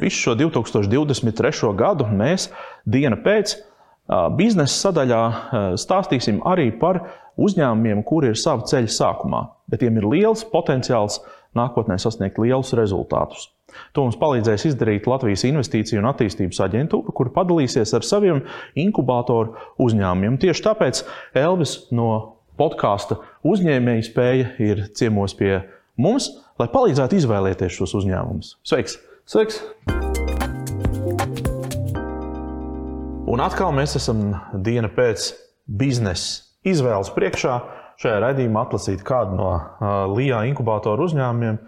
Visu šo 2023. gadu mēs dienu pēc biznesa sadaļā stāstīsim arī par uzņēmumiem, kuri ir sava ceļa sākumā, bet tiem ir liels potenciāls nākotnē sasniegt lielus rezultātus. To mums palīdzēs izdarīt Latvijas Investīciju un attīstības aģentūra, kur padalīsies ar saviem inkubatoru uzņēmumiem. Tieši tāpēc Elvis no podkāsta uzņēmēja spēja ir ciemos pie mums, lai palīdzētu izvēlēties šos uzņēmumus. Sveiks! Sveiks! Un atkal mēs esam diena pēc biznesa izvēles priekšā. Šajā raidījumā atlasīt kādu no uh, LIBE inkubatoru uzņēmumiem.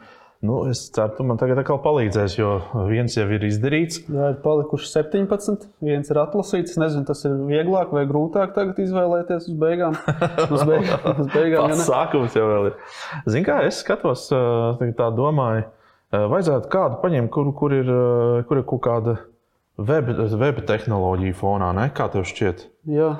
Nu, es ceru, ka man tagad atkal palīdzēs, jo viens jau ir izdarīts. Jā, ir palikuši 17. viens ir atlasīts. Es nezinu, tas ir vieglāk vai grūtāk tagad izvēlēties uz beigām. Uz beigām, uz beigām Tas sākums jau ir. Zini, kā es skatos, tā domāju, vajadzētu kādu paņemt, kur, kur, ir, kur ir kaut kāda web, web tehnoloģija fonā, ne? Kā tev šķiet? Jā.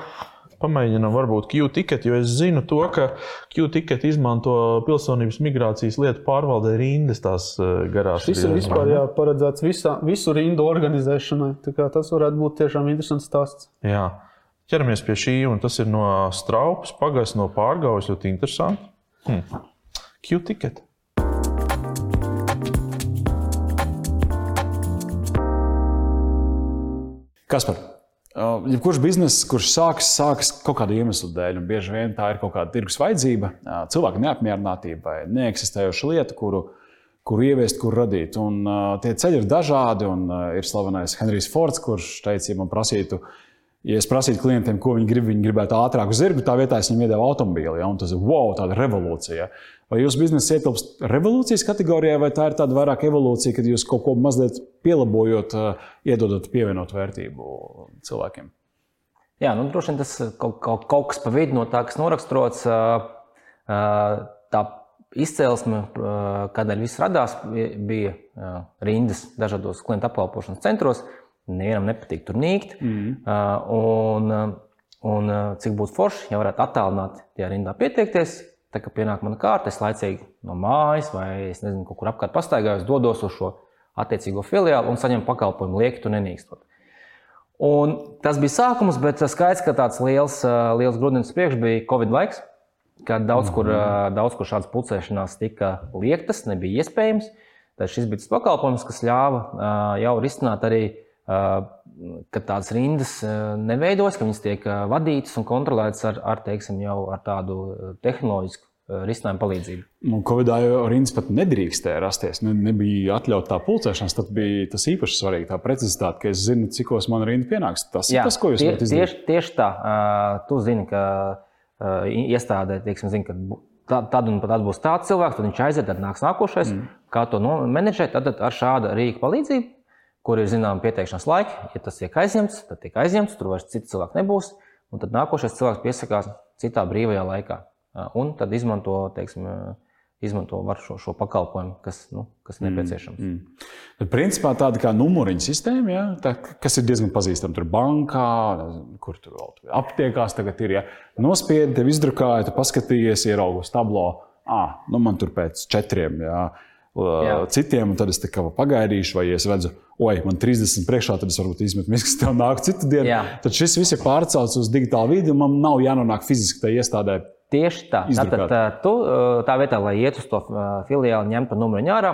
Pamēģinām, varbūt Q-ticket, jo es zinu to, ka Q-ticket izmanto pilsonības migrācijas lietu pārvaldē rindas tās garās. Šis ir vispār jā, paredzēts visā, visu rindu organizēšanai. Tas varētu būt tiešām interesants stāsts. Jā. Ķeramies pie šī, un tas ir no straupas, pagas no pārgājas, ļoti interesanti. Hmm. Q-ticket. Kas par? Uh, jebkurš bizness, kurš sākas, sākas kaut kāda iemesla dēļ, un bieži vien tā ir kaut kāda tirgus vajadzība, uh, cilvēka neapmierinātība vai neeksistējoša lieta, kuru, kuru ieviest, kur radīt. Un, uh, tie ceļi ir dažādi, un uh, ir slavenais Henrijs Fords, kurš teica, ja man prasītu, ja es prasītu klientiem, ko viņi grib, viņi gribētu ātrāku zirgu, tā vietā es viņiem iedevu automobīli. Ja? Tas ir wow, tāda revolūcija. Vai jūsu biznesa ietilpst revolūcijas kategorijā, vai tā ir tāda vairāk evolūcija, kad jūs kaut ko mazliet pielabojot, eh, iedodot pievienot vērtību cilvēkiem? Jā, nu, droši vien tas kaut, kaut, kaut kas pa vidu no tā, kas noraksturots. Eh, eh, tā izcelsme, kādēļ viss radās, bija rindas dažādos klientu apkalpošanas centros. Nevienam nepatīk tur nīkt. Mm. Un, un cik būtu forši, ja varētu attālināt tajā rindā pieteikties, Tā kā pienāk mana kārta, es laicīgi no mājas vai es nezinu, kur apkārt pastaigājos, dodos uz šo attiecīgo filiāli un saņemu pakalpojumu lieki, tu nenīkstot. Un tas bija sākums, bet skaidrs, ka tāds liels, liels grūdienis priekš bija Covid laiks, kad daudz kur, mhm. daudz kur šādas pulcēšanās tika liektas, nebija iespējams. Tad šis bija tas pakalpojums, kas ļāva jau risināt arī, ka tādas rindas neveidojas, ka viņas tiek vadītas un kontrolētas ar, ar, teiksim, jau ar tādu tehnoloģisku risinājumu palīdzību. Nu, Covidā jau rindas pat nedrīkstēja rasties. Ne, nebija atļauta tā pulcēšanās. Tad bija tas īpaši svarīgi, tā precizitāte, ka es zinu, cikos man rinda pienāks. Tas Jā, ir tas, ko jūs tie, izdarīt. Tieši, tieši tā. Tu zini, ka iestādē, teiksim, zini, ka tad un tad būs tāds cilvēks, tad viņš aiziet, tad nāks nākošais. Mm. Kā to menedžēt? Tad ar šādu rīku palīdzību, kur ir zināma pieteikšanās laika, ja tas tiek aizņemts, tad tiek aizņemts, tur vairs cits cilvēks nebūs. Un tad nākošais cilvēks piesakās citā brīvajā laikā un tad izmanto, teiksim, izmanto šo, šo pakalpojumu, kas, nu, kas mm, nepieciešams. Mm, mm. Tad, principā, tāda kā numuriņu sistēma, ja, tā, kas ir diezgan pazīstama. Tur bankā, kur tur vēl aptiekās tagad ir. Ja. Nospiedi, tev izdrukāja, tu paskatījies, ieraugus tablo. Ah, nu man tur pēc četriem. Ja. Jā. Citiem, un tad es pagaidīšu, vai es redzu, oi, man 30 priekšā, tad es varbūt izmetu miskas, tev nāk citu dienu. Jā. Tad šis viss ir pārcelts uz digitālu vidi, un man nav jānonāk fiziski tajā iestādē Tieši tā. Tātad, tu, tā vietā, lai iet uz to filiāli, ņemtu numuriņu ārā,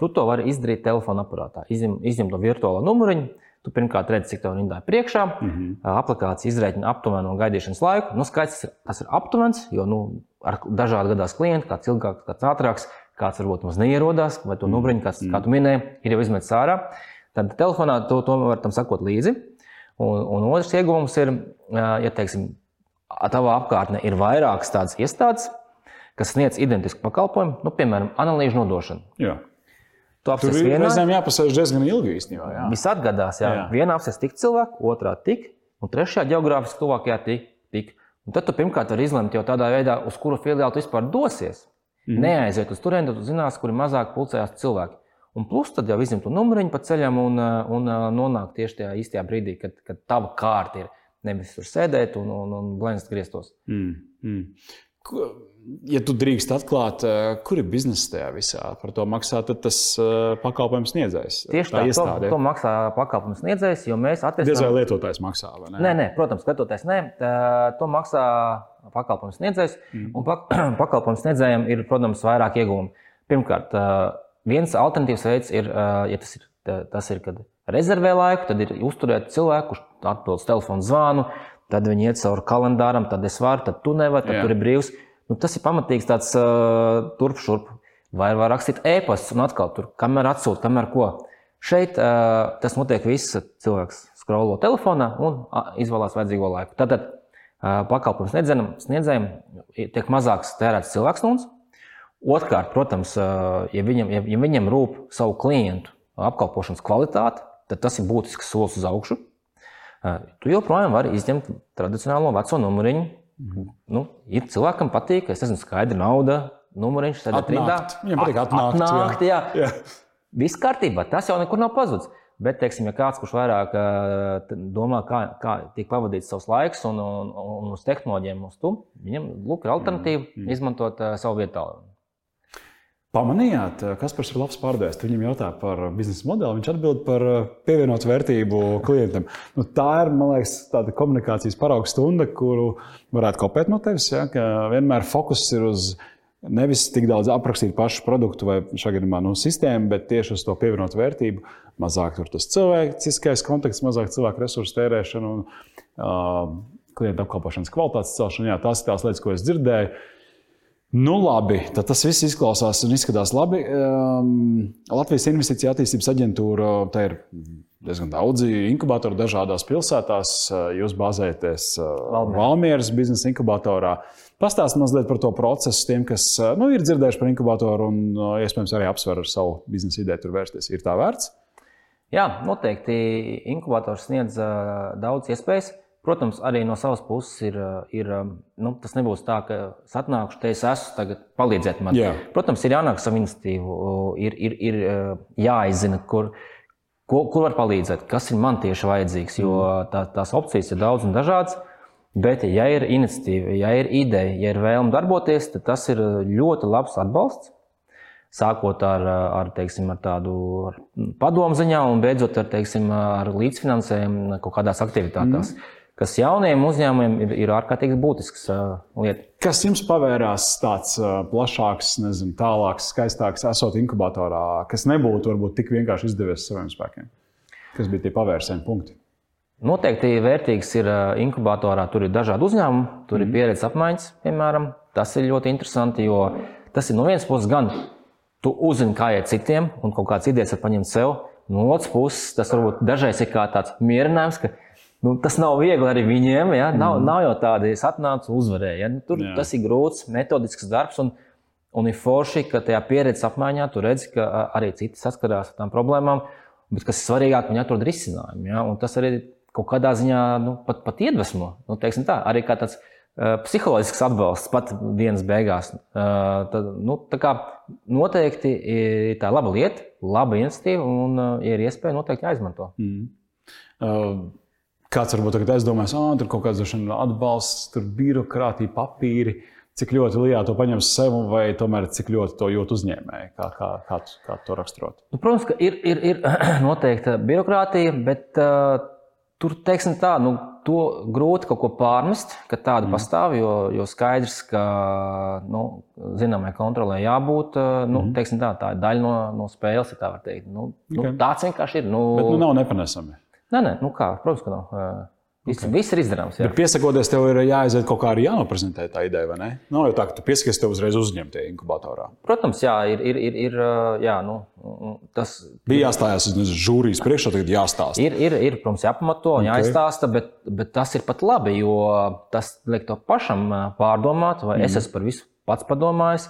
tu to vari izdarīt telefona aparātā. Izņem, izņem to virtuālo numuriņu. Tu pirmkārt redzi, cik tev rindā ir priekšā. Mm -hmm. Aplikācija izreikina aptuveno gaidīšanas laiku. Nu, skaidrs, tas ir aptuvens, jo nu, ar dažādu gadās klientu, kāds ilgāks, kāds ātrāks, kāds varbūt mums neierodās, vai to mm -hmm. numuriņu, kāds, kā tu minēji, ir jau izmetis ārā. Tad telefonā to, to var tam sakot līdzi. Un, un otrs ieguvums ir, ja teiksim, tavā apkārtnē ir vairākas tādas iestādes, kas sniedz identisku pakalpojumu, nu, piemēram, analīžu nodošanu. Jā. Tu Tur ir vienā... reizēm jāpasēž diezgan ilgi īstenībā. Jā. Viss atgadās, jā. jā. Vienā apsēs tik cilvēku, otrā tik, un trešajā geogrāfiski tuvākajā tik. tik. Un tad tu pirmkārt vari izlemt jau tādā veidā, uz kuru filiāli tu vispār dosies. Mm. Neaiziet uz turieni, tad tu zinās, kur mazāk pulcējās cilvēki. Un plus tad jau izņemt to numuriņu pa ceļam un, un, un nonākt tieši tajā īstajā brīdī, kad, kad tava kārta ir. Nevis tur sēdēt un, un, un blēņas grieztos. Mm, mm. Ja tu drīkst atklāt, eh, kur ir biznesa tajā visā, par to maksā tas eh, pakalpojums sniedzējs. Tieši tā, to, iestāde. to maksā pakalpojumu sniedzējs, jo mēs Diez vai atrisinām. lietotājs maksā, vai ne? Nē, nē, protams, skatoties, nē, tā, to maksā pakalpojumu sniedzējs. Mm. Un pak pakalpojumu sniedzējiem ir, protams, vairāk iegūmi. Pirmkārt, viens alternatīvs veids ir, ja tas ir, tā- tas ir kad rezervē laiku, tad ir uzturēt cilvēku, kurš atbild uz telefonu zvanu, tad viņi iet cauri kalendāram, tad es varu, tad tu nevari, tad Jā. Tur ir brīvs. Nu, tas ir pamatīgs tāds uh, turp-šurp. Vai var rakstīt e-pastus un atkal tur, kamēr atsūta, kamēr ko. Šeit uh, tas notiek viss, cilvēks skrolo telefonā un izvēlās vajadzīgo laiku. Tātad uh, pakalpojums sniedzējiem, sniedzējiem tiek mazāks tērēts cilvēks stundas. Otrkārt, protams, uh, ja viņam, ja, ja viņam rūp savu klientu apkalpošanas kvalitāte, tad tas ir būtisks solis uz augšu. Tu joprojām vari izņemt tradicionālo veco numuriņu. Nu, ir cilvēkam patīk, es nezinu, skaidra nauda, numuriņš, tad Atnākt. Viņam patīk atnākt, jā. atnākt jā. Jā. Viss kārtībā, tas jau nekur nav pazudis. Bet, teiksim, ja kāds, kurš vairāk domā, kā, kā tiek pavadīts savs laiks un, un, un uz tehnoloģiem, uz to, viņam lūk, ir alternatīva mm. izmantot uh, savu vietu. Pamanījāt, kas par ir labs pārdevējs. Viņam jautā par biznesa modeli, viņš atbild par eh, pievienotu vērtību klientam. Nu, tā ir, man liekas, tāda komunikācijas parauga stunda, kuru varētu kopēt no tevis. Ja, vienmēr fokus ir uz nevis tik daudz aprakstīt pašu produktu vai gadījumā no sistēmu, bet tieši uz to pievienotu vērtību. Mazāk tur tas cilvēciskais konteksts, mazāk cilvēku resursu tērēšana un uh, klienta apkalpošanas kvalitātes celšana. Jā, tās ir tās lietas, ko es dzirdēju. Nu, labi, tad tas viss izklausās un izskatās labi. Um, Latvijas Investīcija attīstības aģentūra, tā ir diezgan daudzi inkubatori dažādās pilsētās. Uh, Jūs uh, Valmiera. Valmieras biznesa inkubatorā. Pastāstiet mazliet par to procesu tiem, kas uh, nu, ir dzirdējuši par inkubatoru un iespējams arī apsver ar savu biznesa ideju tur vērsties. Ir tā vērts? Jā, noteikti inkubators sniedz daudz iespējas. Protams, arī no savas puses ir, ā, ir ā, nu, tas nebūs tā, ka es atnākšu, te es esmu, tagad palīdziet man. Jā. Protams, ir jānāk savu iniciatīvu, ir, ir, ir ā, jāizzina, kur, ko, kur var palīdzēt, kas ir man tieši vajadzīgs. Jo tā, tās opcijas ir daudz un dažādas. Bet, ja ir iniciatīva, ja ir ideja, ja ir vēlme darboties, tad tas ir ļoti labs atbalsts. Sākot ar, ar, teiksim, ar tādu padomu ziņā un beidzot ar, teiksim, ar līdzfinansējumu kaut kādās aktivitātēs, mm. Kas jauniem uzņēmumiem ir, ir ārkārtīgi būtisks uh, lieta. Kas jums pavērās tāds uh, plašāks, nezinu, tālāks, skaistāks, esot inkubatorā, kas nebūtu varbūt tik vienkārši izdevies saviem spēkiem? Kas bija tie pavērsienu punkti? Noteikti vērtīgs ir inkubatorā. Tur ir dažādi uzņēmumi, tur ir pieredzes apmaiņas, piemēram. Tas ir ļoti interesanti, jo tas ir no vienas puses gan tu uzzini, kā iet citiem, un kaut kādas idejas var paņemt sev. No otras puses, tas varbūt dažreiz ir kā tāds mierinājums, ka nu, tas nav viegli arī viņiem. Ja? Nav, mm. nav jau tāda, es atnācu uzvarēju. Ja? Nu, tur Jā. tas ir grūts, metodisks darbs. Un, un ir forši, ka tajā pieredzes apmaiņā tu redzi, ka arī citi saskarās ar tām problēmām. Bet kas ir svarīgāk, viņi atrod risinājumu. Ja? Un tas arī kaut kādā ziņā nu, pat, pat iedvesmo. Nu, tā, arī kā tāds uh, psiholoģisks atbalsts pat dienas beigās. Uh, tad, nu, tā kā noteikti ir tā laba lieta, laba iniciatīva, un, uh, ja ir iespēja, noteikti jāizmanto. Mm. Uh, kāds varbūt tagad aizdomās, ka tur kaut kāds atbalsts, tur birokrātija, papīri. Cik ļoti Lijā to paņems sev, vai tomēr cik ļoti to jūt uzņēmēji? Kā, kā, kā, kā to raksturot? Nu, protams, ka ir, ir, ir noteikta birokrātija, bet uh, tur, teiksim tā, nu, to grūti kaut ko pārmest, ka tāda mm. pastāv, jo, jo skaidrs, ka nu, zināmai kontrolē jābūt. Nu, mm. tā, tā ir daļa no, no spēles, ja tā var teikt. Nu, Ok. nu, tāds vienkārši ir. Nu, Bet nu, nav nepanesami. Nē, nē, nu kā, protams, ka nav. Viss, okay. viss ir izdarāms. Jā. Bet piesakoties, tev ir jāaiziet kaut kā arī jānoprezentē tā ideja, vai ne? Nav jau tā, ka tu piesakies, tev uzreiz uzņemt tie inkubatorā. Protams, jā, ir, ir, ir, ir jā, nu, tas Bija jāstājās uz žūrijas priekšā, tagad jāstāsta. Ir, ir, ir protams, jāpamato un Ok. jāizstāsta, bet, bet tas ir pat labi, jo tas liek to pašam pārdomāt, vai mm. es esmu par visu pats padomājis.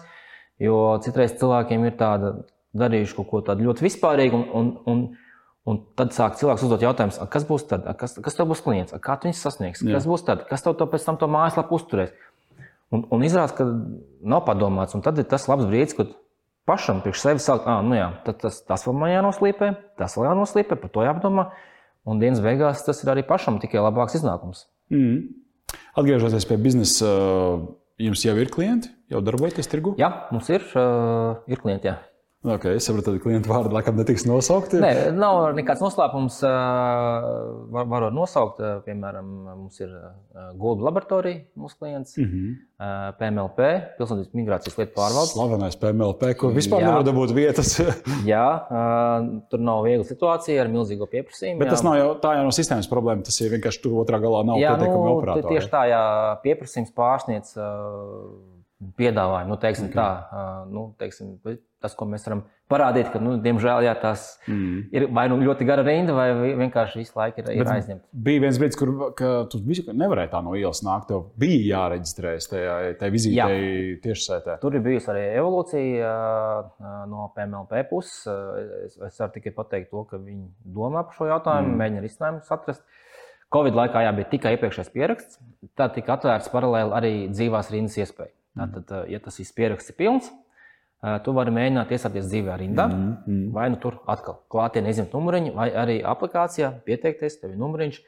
Jo citreiz cilvēkiem ir tāda darījuši kaut ko tādu ļoti vispārīgu, un, un, un, un tad sāk cilvēks uzdot jautājumus, "A, kas būs tad, kas, kas tev būs klients, kā tu viņu sasniegsi, kas būs tad, kas tev to pēc tam to mājaslapu uzturēs. Un, un izrādās, ka nav padomāts, un tad ir tas labs brīdis, kad pašam priekš sevis sākt, ah, nu jā, tad tas, tas vēl man jānoslīpē, tas vēl jānoslīpē, par to jāpadomā. Un dienas beigās tas ir arī pašam tikai labāks iznākums. Mm. Atgriežoties pie biznesa Jums jau ir klienti, jau darbojaties tirgu? Jā, mums ir, uh, ir klienti. Jā. Okay, es saprotu, ka klientu vārdi laikam netiks nosaukti. Nē, nav nekāds noslēpums. Var, varu nosaukt, piemēram, mums ir Gulbi laboratorija, mūsu klients, mm -hmm. PMLP, Pilsonības migrācijas lietu pārvaldes. Slavenais PMLP, kur vispār jā. nevar dabūt vietas. jā, tur nav viegla situācija ar milzīgo pieprasījumu. Bet jā. tas nav jau tā jau no sistēmas problēma, tas ir vienkārši tur otrā galā nav pietiekami nu, operatori. Tieši tā, ja pieprasījums pārsniedz piedāvājumu, nu, teiksim okay. tā, nu, teiksim, tas, ko mēs varam parādīt, ka, nu, diemžēl, jā, tas mm. ir vai nu ļoti gara rinda, vai vienkārši visu laiku ir, ir aizņemta. Bija viens brīdis, kur tu nevarēji tā no ielas nākt. Tev bija jāreģistrējas tajā, tajā vizītē tiešsaitē. Tur ir bijusi arī evolūcija no PMLP puses. Es, varu tikai pateikt to, ka viņi domā par šo jautājumu, mm. mēģina risinājumus atrast. Covid laikā jā, bija tikai iepriekšējais pieraksts, tad tika atvērts paralēli arī dzīvās rindas iespēja. Tātad, ja tas pieraksts ir pilns, tu vari mēģināt iesaistīties dzīvē rindā, mm, mm. vai nu tur atkal klātienē izņemt numuriņu, vai arī aplikācijā pieteikties, tev ir numuriņš.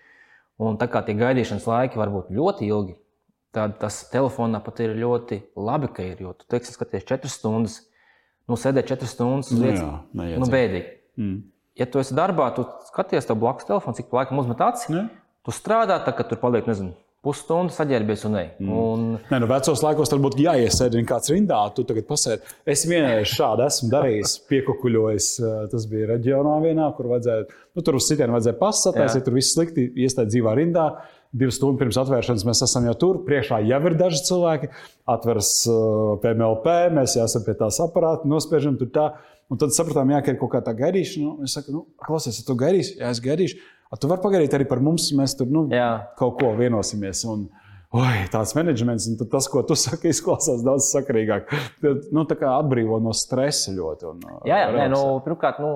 Un tā kā tie gaidīšanas laiki var būt ļoti ilgi, tad tas telefonā pat ir ļoti labi, ka ir. Jo tu teiksi, skaties 4 stundas, nu sēdēt 4 stundas uz vietas. Nu, jā, nu, bēdīgi. Mm. Ja tu esi darbā, tu skaties tev blakus telefonu, cik laika uzmet acis. Tu strādā, tā, ka tur paliek, nezinu, pusstundu saģērbies un ej. Mm. Un... Nē, nu, vecos laikos tur būtu jāiesēž kāds rindā. Tu tagad pasēdi. Es vienreiz šādu esmu darījis, piekukuļojis. Tas bija reģionā vienā, kur vajadzēja, nu, tur uz citiem vajadzēja pasatēs, ja tur viss slikti iestāja dzīvā rindā. Divas stundas pirms atvēršanas mēs esam jau tur. Priekšā jau ir daži cilvēki. Atveras PMLP, mēs jau esam pie tās aparāta, nospiežam tur tā. Un tad sapratām, jā, ka ir kaut kā tā gaidīšana. Nu, es saku, nu, klausies, ja tu gaidīsi, jā, es gaidīšu. Tu vari pagaidīt arī par mums, mēs tur nu, Jā. kaut ko vienosimies. Un, Oi, tāds menedžments, un tas, ko tu saki, izklausās daudz sakarīgāk. Nu, tā kā atbrīvo no stresa ļoti. Un, jā, jā nē, nu, pirmkārt, nu,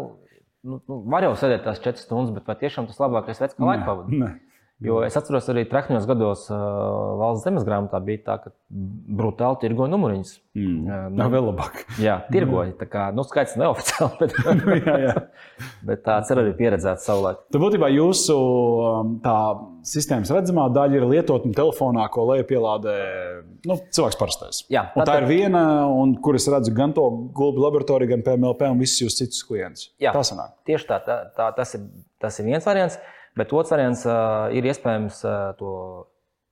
nu, nu, var jau sēdēt tās četras stundas, bet vai tiešām tas labākais veids, kā laiku pavadīt? Jo es atceros, arī trakņos gados uh, valsts zemes grāmatā bija tā, ka brutāli tirgoja numuriņus. Mm. Uh, nu, vēl labāk. Jā, tirgoja. Tā kā nu, skaits neoficiāli, bet, jā, jā. bet tāds ir arī pieredzēts savulaik. Tad būtībā jūsu tā sistēmas redzamā daļa ir lietotne telefonā, ko leja pielādē nu, cilvēks parastais. Jā, tā, tā ir viena, un, kur es redzu gan to gulbu laboratoriju, gan PMLP un visus jūsu citus klientus. Jā, tā sanāk. Tieši tā, tā, tā tas, ir, tas ir viens variants. Bet otrs variants uh, ir iespējams uh, to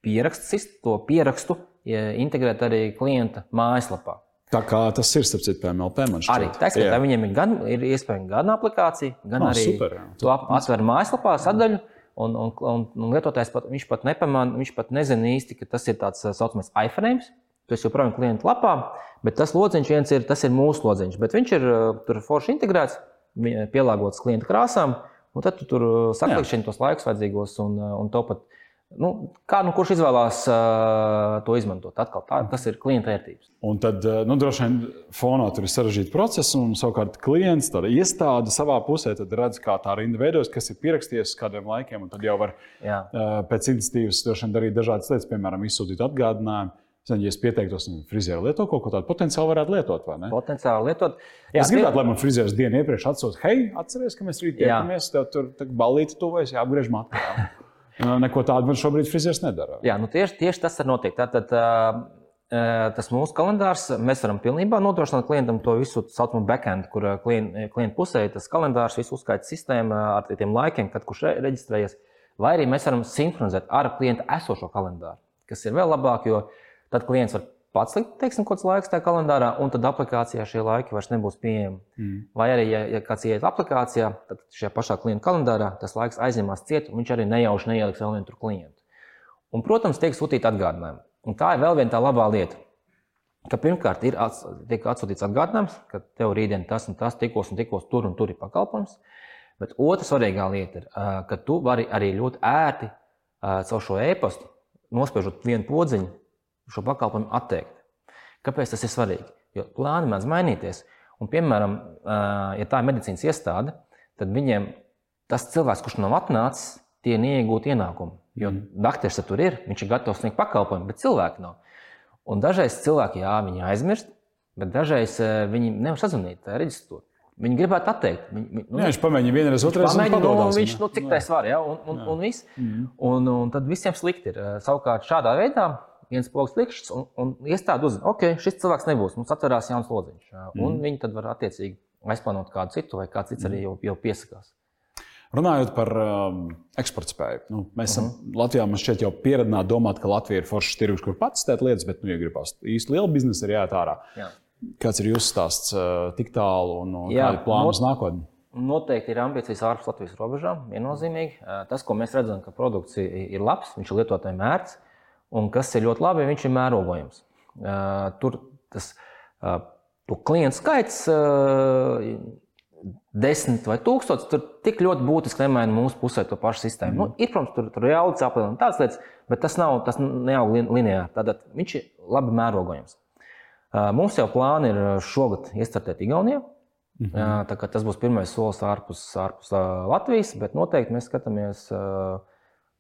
pierakstu, to pierakstu integrēt arī klienta mājaslapā. Tā kā tas ir starp citu PMLP. Arī tas ir. Viņiem ir gan ir iespējams gan aplikācija, gan no, arī super, jā. to atver mājaslapā sadaļu. Un, un, un, un lietotājs pat, viņš pat nepamanā, viņš pat nezina īsti, ka tas ir tāds tā saucamais iPhone. Tas joprojām ir klienta lapā, bet tas lodziņš viens ir, tas ir mūsu lodziņš. Bet viņš ir tur forši integrēts, pielāgots klienta krāsām. Un tad tu tur uh, saklikšķini tos laikus vajadzīgos un, uh, un to pat. Nu, kā nu kurš izvēlās uh, to izmantot? Atkal, tā, tas ir klienta vērtības. Un tad, uh, nu, droši vien, fonā tur ir sarežģīti procesi, un savukārt klients, tāda iestāde savā pusē, redz, kā tā rinda veidojas, kas ir pierakstījies uz kādiem laikiem. Tad jau var Jā. uh, pēc iniciatīvas darīt dažādas lietas, piemēram, izsūtīt atgādinājumu Zin, ja es pieteiktos, ka frizēra lieto kaut ko tādu, potenciāli varētu lietot, vai ne? Potenciāli lietot. Jā, es gribētu, lai man frizērs dienu iepriekš atsūta, hei, atceries, ka mēs rīt tiekamies, tev tur balīti tuvojas, jāapgriež matā. Neko tādu man šobrīd frizērs nedara. Jā, nu tieši, tieši tas ir notiek. Tātad, tas mūsu kalendārs, mēs varam pilnībā nodrošināt klientam to visu saucamu backend, kur klienta, klienta pusē tas kalendārs, visu uzskaita sistēma ar tiem laikiem, kad kurš reģistrējies. Vai arī mēs varam sinhronizēt ar klienta esošo kalendāru, kas ir vēl labāk, jo Tad klients var pats likt, teiksim, kāds laiks tajā kalendārā, un tad aplikācijā šie laiki vairs nebūs pieejami. Mm. Vai arī, ja, ja kāds ieiet aplikācijā, tad šajā pašā klienta kalendārā tas laiks aizņemās ciet, un viņš arī nejauši neieliks vēl vienu klientu. Un, protams, tiek sūtīti atgādinājumi. Un tā ir vēl viena tā labā lieta. Ka pirmkārt, ir ats, tiek atsūtīts atgādinājums, ka tev rītdien tas un tas tikos un tikos tur un tur ir pakalpojums. Bet otra svarīgā lieta ir, ka tu vari arī ļoti ērti caur šo e-pastu nospiežot vienu podziņu, šo pakalpojumu atteikt. Kāpēc tas ir svarīgi? Jo plāni mēdz mainīties. Un, piemēram, ja tā ir medicīnas iestāde, tad viņiem tas cilvēks, kurš nav atnācis, tie neiegūt ienākumu. Jo mm. doktors tur ir, viņš ir gatavs sniegt pakalpojumu, bet cilvēki nav. Un dažreiz cilvēki, jā, viņi aizmirst, bet dažreiz viņi nevar sazvanīt reģistrātu. Viņi gribētu atteikt. Viņi, viņi, nu, jā, viņš pamēģina vienreiz, otrreiz. Pamēģina, nu, viņš, nu, cik tā var, ja, un, un, un, viss. Mm. Un, un tad visiem slikti ir. Savukārt šādā veidā viens pogas likšķis, un, un iestāde uzzina, ok, šis cilvēks nebūs, mums atverās jauns lodziņš. Un Mhm. viņi tad var attiecīgi aizplānot kādu citu, vai kāds cits arī jau, jau piesakās. Runājot par um, eksporta spēju, nu, mēs esam Latvijā man šķiet jau pieredzināti domāt, ka Latvija ir foršs tirgus, kur pats tēt lietas, bet, nu, ja gribās īsti liela biznesa, ir jāiet ārā. Jā. Kāds ir jūsu stāsts uh, tik tālu un, Jā, kādi ir plāni not- uz nākotni? Noteikti ir ambīcijas ārpus Latvijas robežām. Viennozīmīgi. Eh, Tas, ko mēs redzam, ka produkts ir labs, viņš ir lietotājiem mērķis, un kas ir ļoti labi, viņš ir mērogojams. Tur tas to klientu skaits, desmit vai tūkstoši, tur tik ļoti būtiski nemaina mūsu pusē to pašu sistēmu. Nu, ir, protams, tur, tur aplēses un tādas lietas, bet tas nav, tas neaug lin- lineāri. Tātad viņš ir labi mērogojams. Mums jau plāni ir šogad iestartēt Igaunijā. Jā, tā kā tas būs pirmais solis ārpus, ārpus Latvijas, bet noteikti mēs skatāmies uh,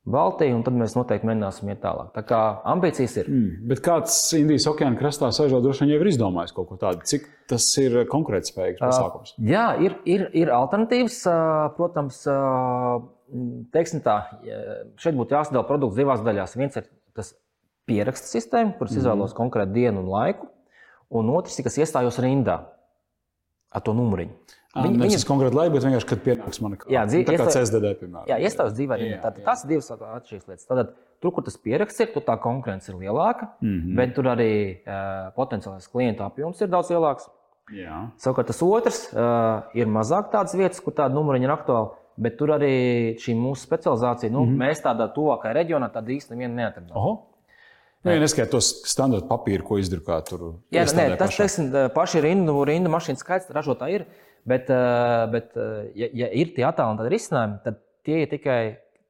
Baltiju, un tad mēs noteikti mēģināsim iet tālāk. Tā kā ambīcijas ir. Mm. Bet kāds Indijas okeāna krastā sēžot, droši vien jau ir izdomājis kaut ko tādu. Cik tas ir konkurētspējīgs pasākums? Jā, ir, ir, ir alternatīvas. uh, Protams, uh, teiksim tā, šeit būtu jāsadala produkts divās daļās. Viens ir tas pierakstu sistēma, kuras izvēlos konkrētu dienu un laiku, un otrs ir, kas iestājos rindā ar to numuriņu. Viņi, viņi ir konkrēti laiki, bet vienkārši, kad pienāks mana Jā, dzīve- tā kā CSDD, piemēram. Jā, iestājas dzīvē Tātad tās ir divas atšķirīgas lietas. Tātad, tur, kur tas pieraksts ir, tur tā konkurence ir lielāka, mm. -hmm. bet tur arī uh, potenciālais klientu apjoms ir daudz lielāks. Jā. Savukārt tas otrs uh, ir mazāk tādas vietas, kur tāda numuriņa ir aktuāla. Bet tur arī šī mūsu specializācija, nu, mm -hmm. mēs tādā tuvākajā reģionā tādu īsti nevienu Oho. Nu, ja neskatīt tos standarta papīru, ko izdrukā tur. Jā, nē, tas teiksim, paši rindu, rindu mašīnu skaits ražotāji ir. Bet, bet ja, ja ir tie attēloti risinājumi, tad tie ir tikai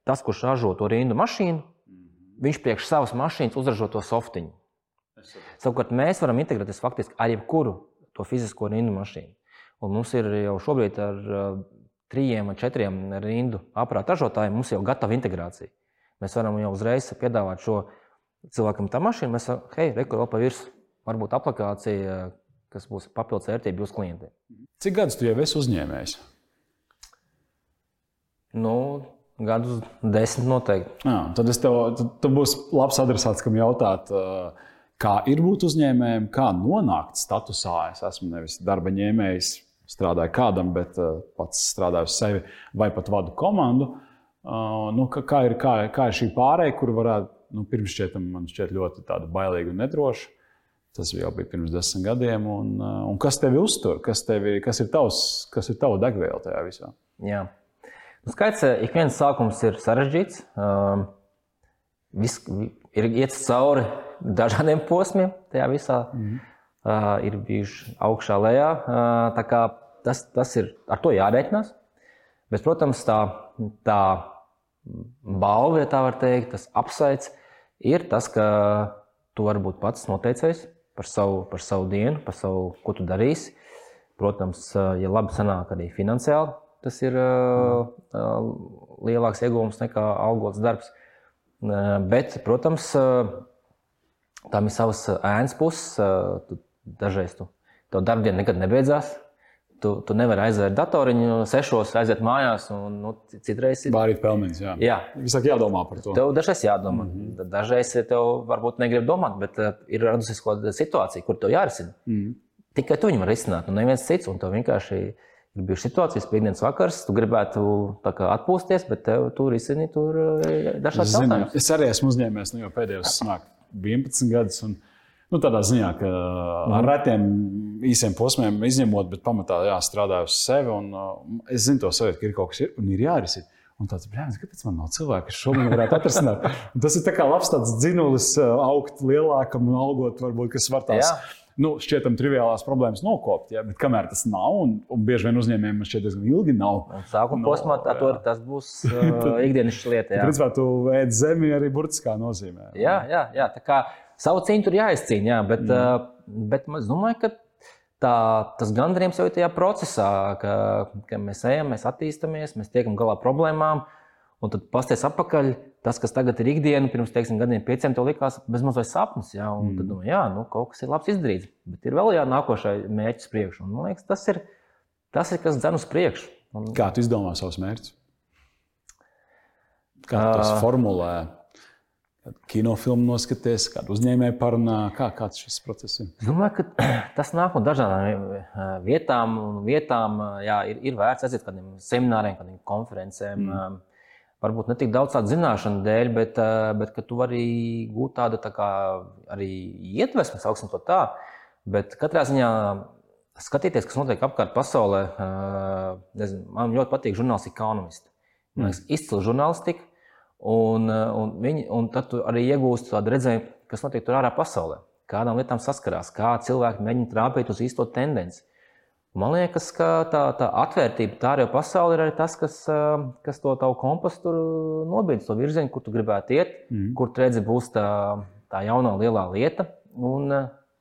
tas, kurš ražo to rindu mašīnu. Viņš priekš savas mašīnas uzražo to softiņu. Savukārt mēs varam integrēties faktiski ar jebkuru to fizisko rindu mašīnu. Un mums ir jau šobrīd ar trījiem vai četriem rindu aparātu ražotājiem mums jau gatava integrācija. Mēs varam jau uzreiz piedāvāt šo cilvēkam tā mašīna. Mēs sakām, hei, rekur vēl pa virsmu. Varbūt aplikācija, kas būs papildus vērtība jūsu klientiem. Cik gadus tu jau esi uzņēmējs? Nu, gadus desmit noteikti. Jā, tad es tev, tad, tu būsi labs adresāts, kam jautāt, ā, kā ir būt uzņēmējam, kā nonākt statusā. Es esmu nevis darba ņēmējs, strādāju kādam, bet ā, pats strādāju sevi vai pat vadu komandu. Nu, kā, ir, kā, kā ir šī pārējai, kur varētu, nu, pirms šķietam, man šķiet ļoti bailīga un nedroša. Tas jau bija pirms desmit gadiem. Un, ā, un kas tevi uztur? Kas, tevi, kas ir tavs, kas ir tava degviela tajā visā? Jā. Nu, skaidrs, ka ik viens sākums ir sarežģīts. Um, vis, vi- ir iet cauri dažādiem posmiem tajā visā. Mm. Uh, ir bijuši augšā, lejā. Uh, tas, tas ir ar to jārēķinās. Bet, protams, tā, tā balva, ja tā var teikt, tas apsveic, ir tas, ka tu vari būt pats noteicējis par savu, par savu dienu, par savu, ko tu darīsi. Protams, ja labi sanāk arī finansiāli, tas ir uh, lielāks iegūms nekā algots darbs. Bet, protams, tam ir savas ēnas puses. Dažreiz tu, tev darbdiena nekad nebeidzās. Tu, tu nevari aizvērt datoriņu, sešos aiziet mājās, un nu, citreiz ir. Bārīt pelmeņus. Jā. Jā, Visāk jādomā par to. Tev dažreiz jādomā. Mm -hmm. Dažreiz tev varbūt negrib domāt, bet uh, ir radusies kaut kāda situācija, kur tev jārisina. Mm. Tikai tu viņu vari risināt, un neviens cits. Un tev vienkārši ir bijušas situācijas, piekdienas vakars, tu gribētu kā atpūsties, bet tev tur risini tur uh, dažādas jautājumas. es arī esmu uzņēmējis nu, jau pēdējos sanāk, 11 gadus. Un, nu, tādā ziņā, ka Mhm. ar retiem īsiem posmiem izņemot, bet pamatā jā, strādāju uz sevi. Un, uh, es zinu, to sajūtu, ka ir kaut kas ir, un ir jārisina. Un tāds brīnums, kāpēc man nav cilvēka, kas šobrīd varētu atrisināt. Tas ir kā labs dzinulis, uh, augt lielākam un algot, varbūt, kas var tās. Jā. Nu, šķietam, triviālās problēmas nokopt, ja, bet kamēr tas nav, un, un bieži vien uzņēmējiem man šķiet diezgan ilgi nav, Un sākuma No, posmā to, tas būs uh, ikdienas lieta. jā. Principā tu ēd zemi arī burtiskā nozīmē. Jā, jā, jā. Tā kā savu cīņu tur jāizcīna, jā, bet, mm. bet es domāju, ka tā, tas gandarījums jau ir tajā procesā, ka, ka mēs ejam, mēs attīstāmies, mēs tiekam galā ar problēmām. Un tad pasties atpakaļ, tas, kas tagad ir ikdiena, pirms teiksim, gadiem, pieciem, to likās bezmaz vai sapnis. Jā, un mm. tad domāju, jā, nu, kaut kas ir labs izdarīts, bet ir vēl jānākošais mērķis priekšā. Man liekas, tas ir, tas ir kas dzen uz priekšu. Un, Kā tu izdomā savus mērķus? Kā tu tos Ā. formulē? Kinofilmu noskaties, kādu uzņēmēju parunā. Kā, kāds šis process ir? Domāju, ka tas nāk no dažādām eh, vietām. vietām jā, ir, ir vērts aiziet kādiem semināriem, kādiem konferencēm. Mm. Varbūt ne tik daudz tādu zināšanu dēļ, bet, bet ka tu vari gūt tādu tā kā, arī iedvesmu, sauksim to tā. Bet katrā ziņā skatīties, kas notiek apkārt pasaulē, man ļoti patīk. Man liekas, mm. izcila žurnālistika. Un, un, viņi, un tad tu arī iegūsti tādu redzējumu, kas notiek tur ārā pasaulē. Kādām lietām saskarās, kā cilvēki mēģina trāpīt uz īsto tendenci. Man liekas, ka tā, tā atvērtība tā arī pasaulē ir arī tas, kas, kas to tavu kompasu tur nobīdīs, to virzienu, kur tu gribētu iet, mm. kur redzi, būs tā, tā jaunā lielā lieta. Un,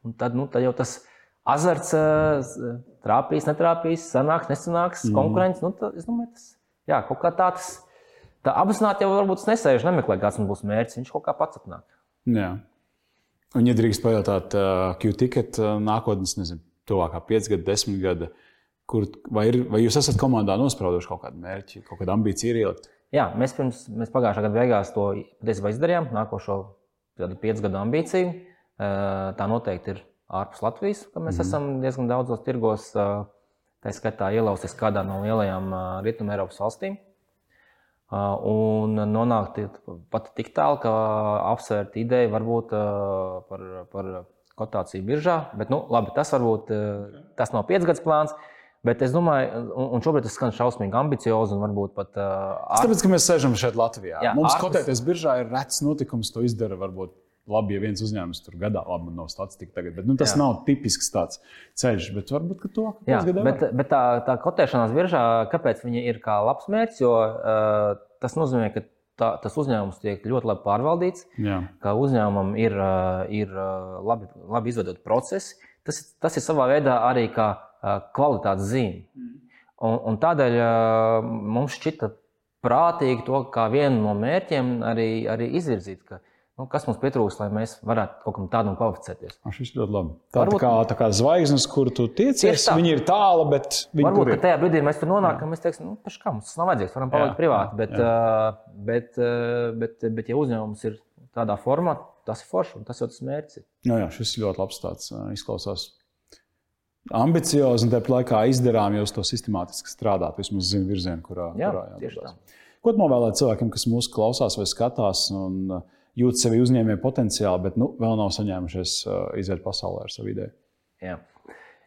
un tad, nu, tad jau tas azarts trāpīs, netrāpīs, sanāks, nesanāks, mm. konkurence. Nu, tad, es domāju, tas jā, kaut kā tāds. Tā apzināti jau varbūt nesēž, nemeklē, kāds būs mērķis. Viņš kaut kā pats atnāk. Jā. Un, ja drīkst pajautāt, uh, Q-ticket uh, nākotnes, nezinu, tuvākā 5 gada, 10 gada, kur, vai, ir, vai jūs esat komandā nosprauduši kaut kādu mērķi, kaut kādu ambīciju ielikt? Jā, mēs, pirms, mēs pagājušā gada beigās to patiesībā izdarījām. Nākošo 5 gadu ambīciju. Tā noteikti ir ārpus Latvijas, ka mēs mm. esam diezgan daudzos tirgos, tā skaitā ielausties kādā no lielajām Rietumē Eiropas valstīm. Un nonākt pat tik tālu, ka apsvērt ideju varbūt par, par kotāciju biržā. Bet, nu, labi, tas varbūt tas nav piecgadus plāns. Bet es domāju, un šobrīd tas skan šausmīgi ambiciozi un varbūt pat. Uh, Tāpēc, ka mēs sēžam šeit Latvijā. Jā, Mums ārpus... kotēties biržā ir rets notikums, to izdara varbūt labi, ja viens uzņēmums tur gadā, labi, man nav statistika tagad, bet nu, tas jā. nav tipisks tāds ceļš. Bet varbūt to jā, bet, bet tā, tā kotēšanās virsā, kāpēc viņa ir kā labs mērķis? Jo uh, tas nozīmē, ka tā, tas uzņēmums tiek ļoti labi pārvaldīts, jā. ka uzņēmumam ir, uh, ir labi, labi izveidot procesi. Tas, tas ir savā veidā arī kā uh, kvalitātes zīme. Mm. Un, un tādēļ uh, mums šķita prātīgi to kā vienu no mērķiem arī, arī izvirzīt. Ka, uh, Nu, kas mums pietrūkst, lai mēs varētu kaut kam tādam kvalificēties? Šis ļoti labi. Tā, varbūt, tā, kā, tā kā zvaigznes, kur tu tiecies, viņi ir tālu, bet viņi varbūt ir. Tajā brīdī mēs tur nonākam, mēs teiksim, nu, pēc kā mums tas nav vajadzīgs, varam palikt jā, privāti. Bet, jā. Bet, uh, bet, bet, ja uzņēmums ir tādā formā, tas ir forši un tas jau tas mērķis ir. Jā, jā, šis ļoti labs tāds izklausās. Ambiciozi un tāpat laikā izdarām, jūs to sistemātiski strādājat, vismaz zināt virzienu, kurā, jā, kurā jādodas. Ko novēlēt cilvēkiem, kas mūsu klausās vai skatās? Un, uh, jūt sevi uzņēmēju potenciāli, bet nu, vēl nav saņēmušies uh, iziet pasaulē ar savu ideju. Jā.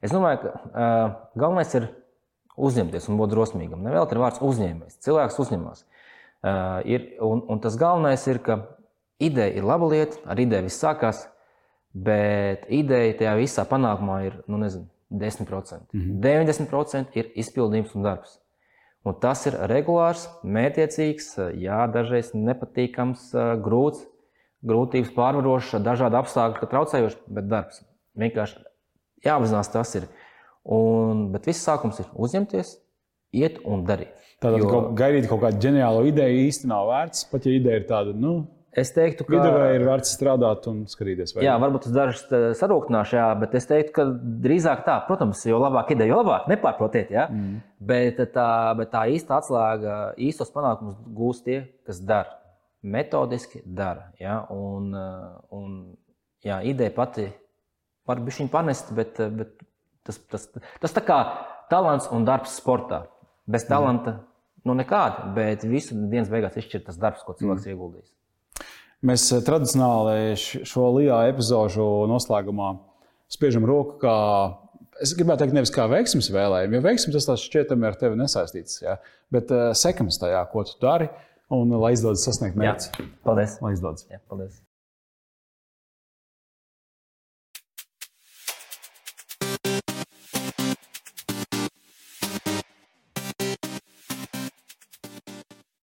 Es domāju, ka uh, galvenais ir uzņemties un būt drosmīgam. Nevēl ir vārds uzņēmējs. Cilvēks uzņemas. Uh, ir, un, un tas galvenais ir, ka ideja ir laba lieta, ar ideju viss sākās, bet ideja tajā visā panākumā ir nu, nezinu, 10%. Mm -hmm. 90% ir izpildījums un darbs. Un tas ir regulārs, mētiecīgs, jā, dažreiz nepatīkams, grūts, grūtības pārvarošs, dažādi apstākļi, traucējoši, bet darbs. Vienkārši jāapzinās, tas ir. Un, bet viss sākums ir uzņemties, iet un darīt. Tātad jo... gaidīt kaut kādu ģeniālu ideju īstenībā nav vērts. Pat ja ideja ir tāda, nu, es teiktu, ka vidēji ir vērts strādāt un skatīties. Jā, varbūt tas dažs sarūktināšu, jā, bet es teiktu, ka drīzāk tā, protams, jo labāk ideja, jo labāk nepārprotiet. Jā, mm. bet, tā, bet tā īsta atslēga, īstos panākumus gūs tie, kas dara metodiski dara. Ja? Un, eh, un, jā, ideja pati var būt viņa panest, bet, eh, bet tas, tas, tas tā kā talants un darbs sportā. Bez mhm. talanta nu nekāda, bet visu dienas beigās izšķir tas darbs, ko cilvēks mm. ieguldīs. Mēs eh, tradicionāli šo lielā epizodu noslēgumā spiežam roku, kā es gribētu teikt, nevis kā veiksmes vēlējumu, jo veiksmes tas šķietami ar tevi nesaistīts, ja? bet uh, sekmes tajā, ko tu dari. Un lai izdodas sasniegt mērķus. Paldies! Lai izdodas! Jā, paldies!